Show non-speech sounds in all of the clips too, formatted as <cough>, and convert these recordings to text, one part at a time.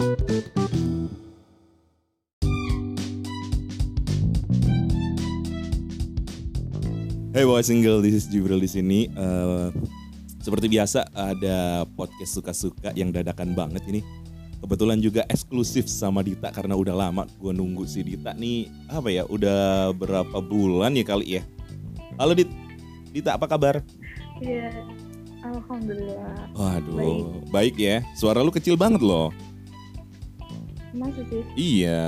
Hey boy single, this is Jibril di sini. Eh, seperti biasa ada podcast suka-suka yang dadakan banget ini. Kebetulan juga eksklusif sama Dita karena udah lama gue nunggu si Dita nih apa ya udah berapa bulan ya kali ya. Halo Dit, Dita apa kabar? Iya, alhamdulillah. Waduh, baik. ya. Suara lu kecil banget loh. Masa sih? Iya.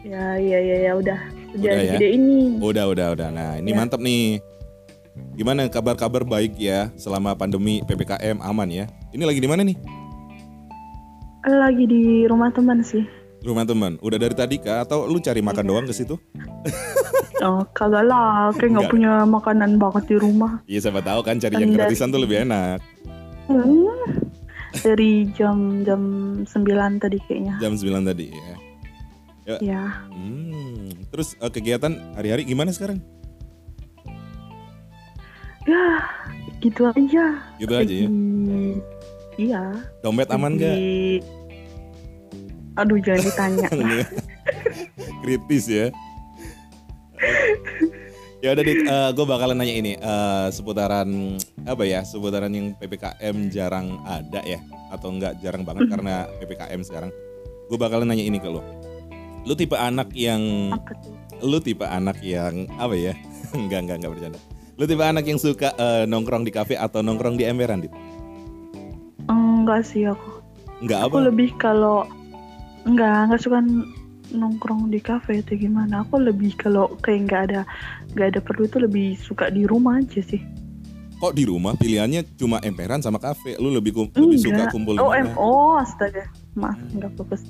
Ya, iya, iya, ya udah. Udah Udah ya? gede ini. Udah, udah, udah. Nah, ini Ya. mantap nih. Gimana kabar-kabar baik ya selama pandemi PPKM aman ya? Ini lagi di mana nih? Lagi di rumah teman sih. Rumah teman. Udah dari tadi kah atau lu cari makan Iya. doang ke situ? <laughs> Oh, kagak lah, kayak nggak punya makanan banget di rumah. Iya, siapa tahu kan cari yang gratisan tuh lebih enak. Hmm, dari jam jam 9 tadi kayaknya. Jam 9 tadi ya. Ya, Hmm. Terus eh, kegiatan hari-hari gimana sekarang? ya gitu aja. Gitu aja ya. Iya. Dompet aman gak? lagi- Aduh, jangan ditanya. <laughs> Kritis ya. Ya udah dit, gue bakalan nanya ini eh, seputaran apa ya, seputaran yang ppkm jarang ada ya, atau enggak jarang banget karena ppkm sekarang. Gue bakalan nanya ini ke lo. Lu tipe anak yang, lu tipe anak yang apa ya? <laughs> enggak enggak enggak bercanda. Lu tipe anak yang suka eh, nongkrong di kafe atau nongkrong di emberan dit? Enggak sih aku. Enggak Aku apa? lebih kalau enggak enggak suka nongkrong di kafe atau gimana. Aku lebih kalau kayak nggak ada nggak ada perlu itu lebih suka di rumah aja sih. Kok di rumah pilihannya cuma emperan sama kafe? Lu lebih kum- lebih suka kumpul di Oh, mana? em oh astaga. Maaf, Hmm. enggak fokus.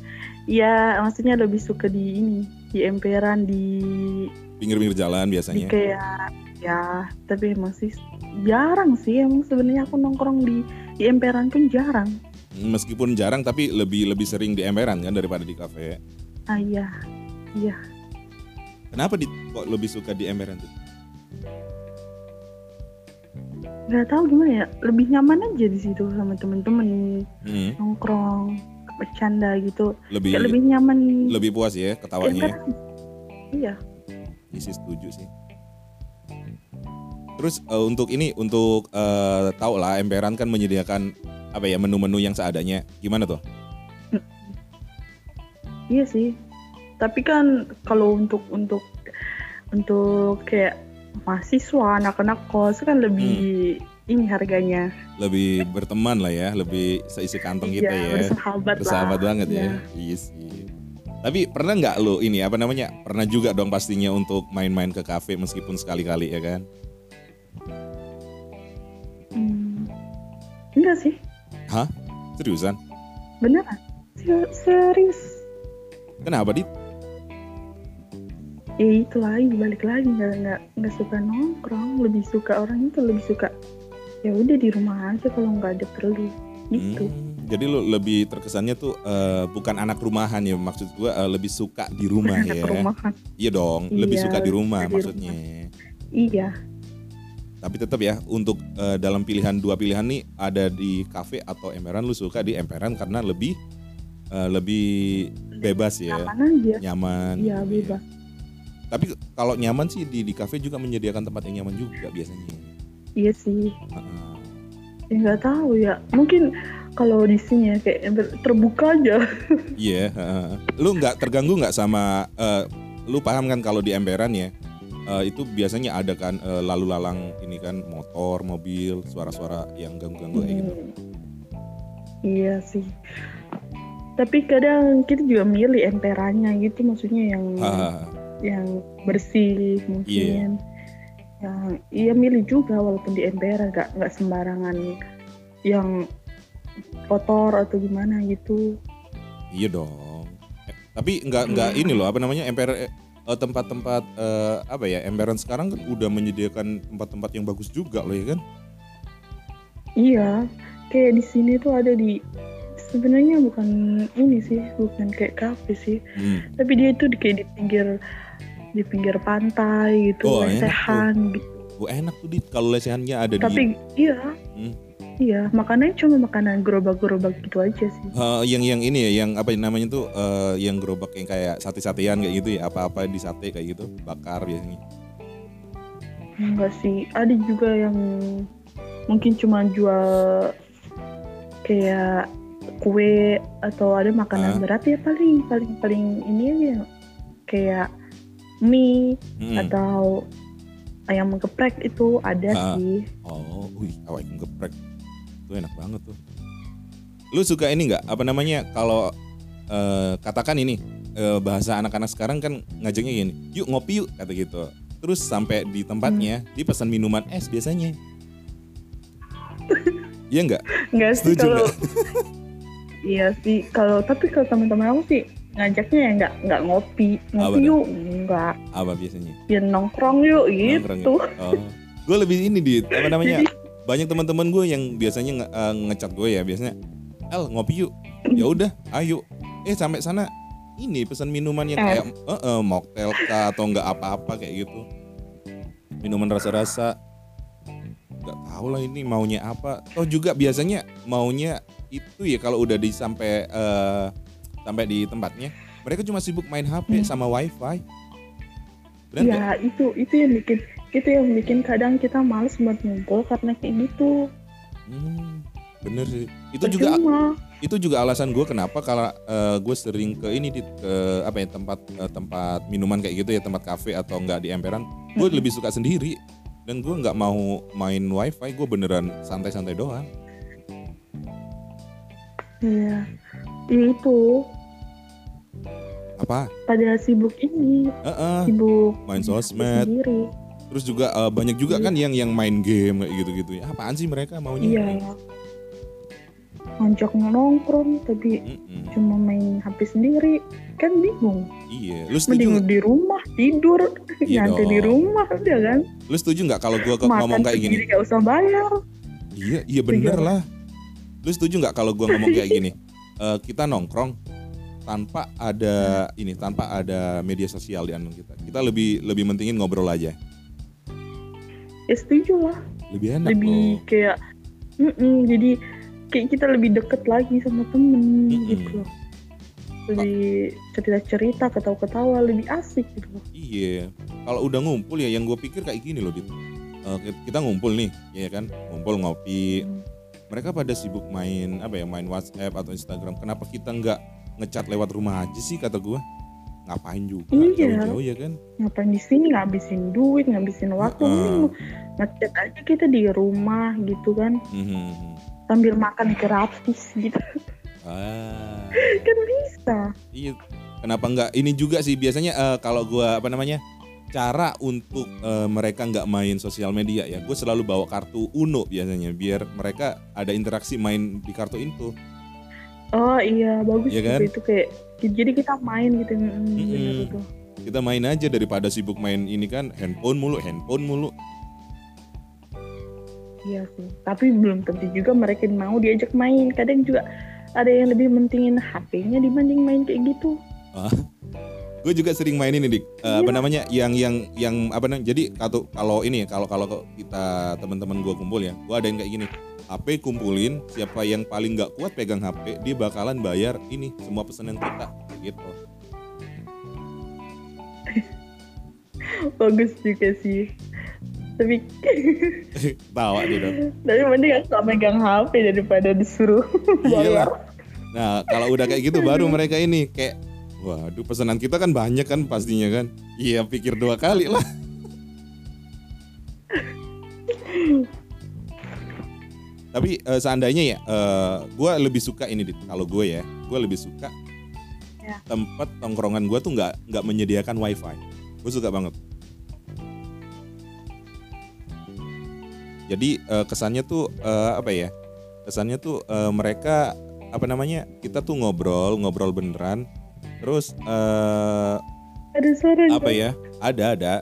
Ya, maksudnya lebih suka di ini, di emperan di Pinggir-pinggir jalan di biasanya. kayak ya, tapi emang sih jarang sih emang sebenarnya aku nongkrong di di emperan pun jarang. Meskipun jarang tapi lebih lebih sering di emperan kan daripada di kafe. Ah iya. Iya. Kenapa di, kok lebih suka di emperan tuh? nggak tahu gimana ya lebih nyaman aja di situ sama temen-temen Hmm, nongkrong bercanda gitu lebih kayak lebih nyaman lebih puas ya ketawanya. ya? Emperan. iya sih setuju sih. Terus eh, untuk ini untuk eh, tahu lah emperan kan menyediakan apa ya menu-menu yang seadanya. Gimana tuh? Iya sih tapi kan kalau untuk untuk untuk kayak mahasiswa anak-anak kos kan lebih Hmm. ini harganya Lebih berteman lah ya, lebih seisi kantong kita Iya, ya. bersahabat, Bersahabat lah banget ya. Iya. Iya sih. Tapi pernah nggak lo ini apa namanya? Pernah juga dong pastinya untuk main-main ke kafe meskipun sekali-kali ya kan? Hmm. enggak sih Seriusan? beneran Se- serius Kenapa dit? ya itu lagi balik lagi nggak nggak nggak suka nongkrong lebih suka orang itu lebih suka ya udah di rumah aja kalau nggak ada perlu gitu Hmm, jadi lo lebih terkesannya tuh eh, bukan anak rumahan ya maksud gua eh, lebih suka di rumah Anak ya. rumahan. Iya dong, lebih Iya, suka di rumah di maksudnya. iya Tapi tetap ya untuk eh, dalam pilihan dua pilihan nih ada di kafe atau emperan lu suka di emperan karena lebih eh, lebih bebas ya, aman aja nyaman. iya gitu ya. bebas Tapi kalau nyaman sih di di kafe juga menyediakan tempat yang nyaman juga biasanya. iya sih Heeh. ya nggak tahu ya mungkin kalau di sini ya kayak terbuka aja <laughs> Iya, heeh. lu nggak terganggu nggak sama eh, lu paham kan kalau di emperan ya eh, itu biasanya ada kan eh, lalu lalang ini kan motor, mobil, suara-suara yang ganggu-ganggu kayak gitu. Hmm. iya sih tapi kadang kita juga milih emperannya gitu maksudnya yang yang bersih mungkin yang iya milih juga walaupun di emperan nggak nggak sembarangan yang kotor atau gimana gitu Iya dong. Eh, tapi nggak nggak ini loh apa namanya emper eh, tempat-tempat eh, apa ya emperan sekarang kan udah menyediakan tempat-tempat yang bagus juga loh ya kan? iya kayak di sini tuh ada di sebenarnya bukan ini sih bukan kayak kafe sih Hmm. tapi dia itu di, kayak di pinggir di pinggir pantai gitu Oh, enak tuh. lesehan gitu Oh, enak tuh dit kalau lesehannya ada tapi di iya Hmm. Iya, makanannya cuma makanan gerobak-gerobak gitu aja sih. Eh, yang yang ini ya, yang apa namanya tuh eh, yang gerobak yang kayak sate-satean kayak gitu ya, apa-apa di sate kayak gitu, bakar biasanya. Enggak sih, ada juga yang mungkin cuma jual kayak kue atau ada makanan Ah. berat ya paling paling paling ini aja kayak mie Mm-mm. atau ayam geprek itu ada Ah. sih. Oh, wih, awak geprek. Itu enak banget tuh. Lu suka ini nggak? Apa namanya? Kalau eh, katakan ini eh, bahasa anak-anak sekarang kan ngajaknya gini, yuk ngopi yuk kata gitu. Terus sampai di tempatnya, dia pesan minuman es biasanya. <laughs> Iya nggak? Enggak sih Setuju kalau? <laughs> Iya sih kalau tapi kalau teman-teman aku sih ngajaknya ya nggak nggak ngopi ngopi Apa yuk enggak Apa biasanya? ya nongkrong yuk Nongkrong gitu. Oh. Gue lebih ini di apa <laughs> namanya? Banyak teman-teman gue yang biasanya nge- eh, ngecat gue ya biasanya, El ngopi yuk. Ya udah, ayo. Eh sampai sana ini pesan minuman yang Es. kayak eh, eh, mocktail kah atau enggak apa-apa kayak gitu. Minuman rasa-rasa. Gak tahu lah ini maunya apa. Oh juga biasanya maunya itu ya kalau udah di sampai eh, sampai di tempatnya, mereka cuma sibuk main HP Hmm. sama WiFi. Benar nggak? Ya itu itu yang bikin itu yang bikin kadang kita males buat ngumpul karena kayak gitu. Hmm, bener sih. Itu juga Percuma. itu juga alasan gue kenapa kalau gue sering ke ini di ke apa ya tempat eh, tempat minuman kayak gitu ya tempat kafe atau enggak di emperan gue Mm-mm. lebih suka sendiri dan gue nggak mau main wifi gue beneran santai-santai doang. Iya. Ya, itu. Apa? Pada sibuk ini. Heeh, sibuk. Main sosmed. sendiri. terus juga eh, banyak juga kan yang yang main game kayak gitu-gitu. Ya apaan sih mereka maunya? Iya. Ngajak nongkrong tapi Mm-mm. cuma main HP sendiri kan bingung. iya lu setuju Mending di rumah tidur Iya <laughs> nyantai di dong. rumah udah kan. lu setuju nggak kalau gue ngomong Makan kayak gini gak usah bayar. Iya, iya bener lah. Lu setuju nggak kalau gua ngomong kayak gini? <laughs> Eh, kita nongkrong tanpa ada ini, tanpa ada media sosial di anu kita. Kita lebih lebih mentingin ngobrol aja. Ya setuju lah. Lebih enak lebih loh. kayak mm-mm, jadi kayak kita lebih deket lagi sama temen Mm-mm. gitu loh lebih cerita-cerita ketawa-ketawa lebih asik gitu Iya. Kalau udah ngumpul ya yang gue pikir kayak gini loh, Dit. Eh, kita ngumpul nih, ya kan? Ngumpul ngopi. Hmm. Mereka pada sibuk main apa ya, main WhatsApp atau Instagram. Kenapa kita nggak ngecat lewat rumah aja sih kata gua? Ngapain juga Iya. jauh-jauh ya kan? ngapain di sini ngabisin duit ngabisin waktu Heeh. mending ngechat aja kita di rumah gitu kan Mhm. sambil makan gratis gitu <laughs> Ah. kan bisa Iya. Kenapa nggak ini juga sih biasanya eh, kalau gua apa namanya cara untuk eh, mereka nggak main sosial media ya. Gue selalu bawa kartu Uno biasanya biar mereka ada interaksi main di kartu itu. oh iya bagus juga kan? itu kayak jadi kita main gitu mm, bener Mm-mm. itu Kita main aja daripada sibuk main ini kan handphone mulu, handphone mulu. Iya sih, tapi belum tentu juga mereka mau diajak main. Kadang juga ada yang lebih mentingin HP-nya dibanding main kayak gitu. Gue juga sering main ini dik. Eh, apa Iya. namanya yang yang yang apa namanya? Jadi kalau kalau ini kalau kalau kita teman-teman gue kumpul ya, gue ada yang kayak gini. HP kumpulin, siapa yang paling nggak kuat pegang HP, dia bakalan bayar ini semua pesanan kita, Kayak gitu. <laughs> Bagus juga sih. Tapi <laughs> Tawa dia dong. tapi mending aku gak megang HP daripada disuruh <laughs> bayar. Nah kalau udah kayak gitu baru mereka ini kayak, waduh pesanan kita kan banyak kan pastinya kan. Iya pikir dua kali lah. <laughs> Tapi eh, seandainya ya, gue lebih suka ini Dit. Kalau gue ya, gue lebih suka Ya. tempat tongkrongan gue tuh nggak nggak menyediakan wifi. Gue suka banget. Jadi eh, kesannya tuh eh, apa ya? Kesannya tuh eh, mereka apa namanya? Kita tuh ngobrol, ngobrol beneran. Terus eh, Ada suaranya. apa ya? Ada ada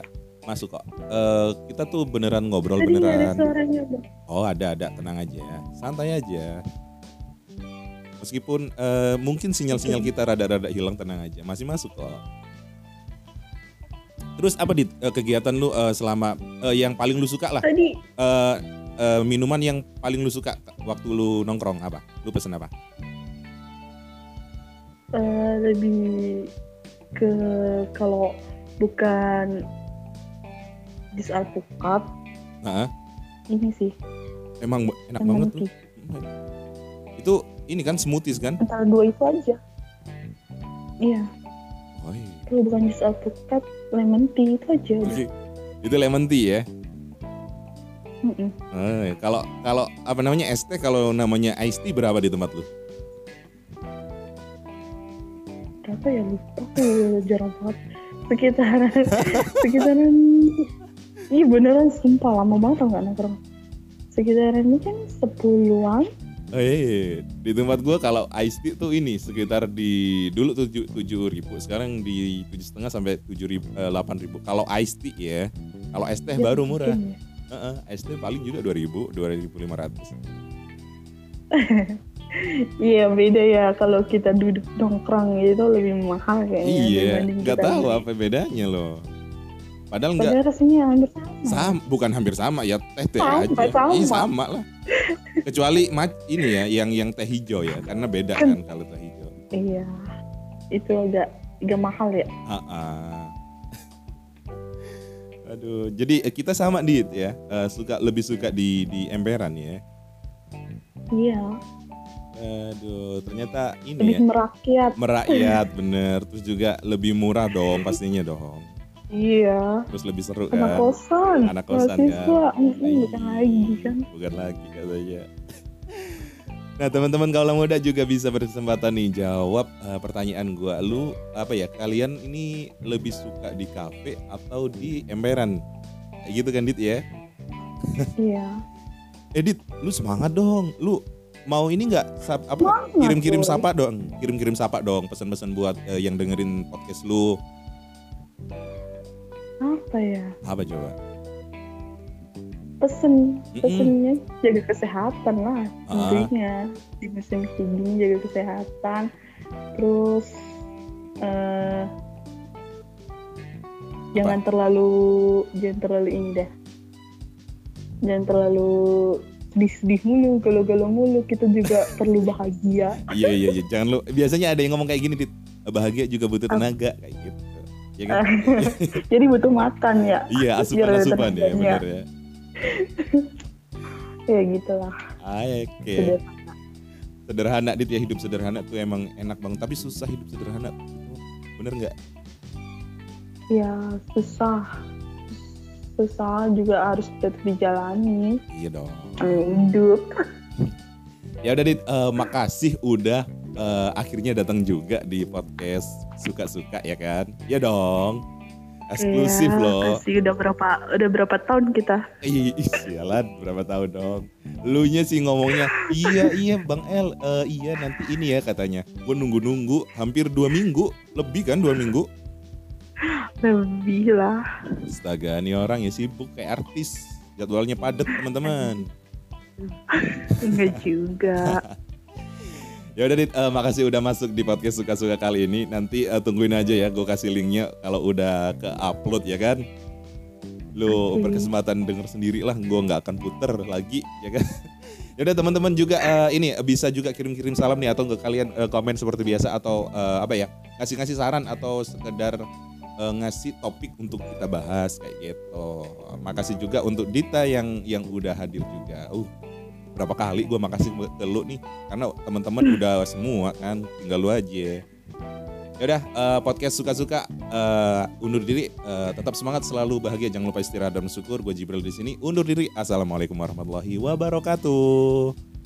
masuk kok. Eh, kita tuh beneran ngobrol Tadi ada beneran. suaranya. Bang. Oh ada ada tenang aja, santai aja. Meskipun eh, mungkin sinyal-sinyal kita rada-rada hilang tenang aja, masih masuk kok. Terus apa di kegiatan lu eh, selama eh, yang paling lu suka lah? Tadi Eh, eh, minuman yang paling lu suka waktu lu nongkrong apa? Lu pesen apa? Eh, lebih ke kalau bukan jus alpukat Heeh. ini sih Emang enak lemon banget tuh. Itu ini kan smoothies kan? antara dua itu aja iya Oh, iya. kalau bukan jus alpukat lemon tea itu aja udah. Itu lemon tea ya. Mm-mm. Eh, kalau kalau apa namanya es teh kalau namanya iced tea berapa di tempat lu? berapa ya lupa aku jarang banget sekitaran <laughs> sekitaran iya beneran sumpah lama banget tau nggak nongkrong sekitaran ini kan sepuluhan Oh, iya. Di tempat gua kalau iced tea tuh ini sekitar di dulu tujuh tujuh ribu, sekarang di tujuh setengah sampai tujuh ribu delapan ribu. Kalau iced tea ya, kalau es teh Ya, baru murah. ya. Heeh, es teh paling juga dua ribu, dua ribu lima ratus. <laughs> Iya beda ya kalau kita duduk nongkrong itu lebih mahal kayaknya Iya, nggak tahu apa bedanya loh. Padahal nggak Padahal rasanya hampir sama. sama, bukan hampir sama ya teh teh Sama, aja. sama. Iya sama lah. <laughs> Kecuali mac ini ya, yang yang teh hijau ya, karena beda kan kalau teh hijau. Iya, itu agak agak mahal ya. Ah, Aduh, jadi eh, kita sama dit ya, Eh, suka lebih suka di di emperan ya. Iya, Aduh, ternyata ini lebih ya merakyat. merakyat <laughs> bener, terus juga lebih murah dong pastinya dong, Iya, terus lebih seru anak kan. kosan, Anak kosan mahasiswa, kan. bukan Iya, lagi kan. Bukan lagi katanya. <laughs> Nah teman-teman kalau muda juga bisa berkesempatan nih jawab eh, pertanyaan gua. Lu apa ya kalian ini lebih suka di kafe atau di emperan? Kayak gitu kan Dit ya? Iya, <laughs> Edit, lu semangat dong. Lu mau ini nggak apa kirim-kirim sapa dong, kirim-kirim sapa dong, pesan-pesan buat eh, yang dengerin podcast lu. Apa ya? Apa coba? Pesen, pesennya jaga kesehatan lah. Ah. Intinya di musim gini jaga kesehatan. Terus eh jangan terlalu jangan terlalu ini dah. Jangan terlalu sedih-sedih mulu, galau-galau mulu. Kita juga <laughs> perlu bahagia. Iya iya iya, jangan lu. Biasanya ada yang ngomong kayak gini, Dit. Bahagia juga butuh tenaga kayak gitu. Ya kan? <laughs> Jadi butuh makan ya. iya, Biar ada asupan-asupan ya, tenaganya. bener ya. Ya <laughs> gitulah. Ah, oke. Sederhana. Sederhana dit ya hidup sederhana tuh emang enak banget, tapi susah hidup sederhana. Bener nggak? Ya susah. Susah juga harus tetap dijalani. Iya dong. Hidup. Ya udah dit, eh, makasih udah eh, akhirnya datang juga di podcast suka-suka ya kan? Ya dong. Eksklusif Iya, loh. Kasih udah berapa udah berapa tahun kita? Ih, sialan berapa tahun dong. Lu nya sih ngomongnya, iya iya Bang El, eh, iya nanti ini ya katanya. Gue nunggu-nunggu hampir dua minggu, lebih kan dua minggu. Lebih lah. Astaga, nih orang ya sibuk kayak artis. Jadwalnya padat teman-teman. Enggak juga. Ya udah Dit, eh, makasih udah masuk di podcast suka-suka kali ini. Nanti eh, tungguin aja ya, gue kasih linknya kalau udah ke upload ya kan. Lu berkesempatan denger sendiri lah, gue nggak akan puter lagi ya kan. <laughs> Ya udah teman-teman juga eh, ini bisa juga kirim-kirim salam nih atau ke kalian eh, komen seperti biasa atau eh, apa ya ngasih-ngasih saran atau sekedar eh, ngasih topik untuk kita bahas kayak gitu. Makasih juga untuk Dita yang yang udah hadir juga. Uh, berapa kali gue makasih ke lu nih karena teman-teman udah semua kan tinggal lu aja. Ya udah eh, podcast suka-suka eh, undur diri Eh, tetap semangat selalu bahagia jangan lupa istirahat dan bersyukur. Gue Jibril di sini undur diri. Assalamualaikum warahmatullahi wabarakatuh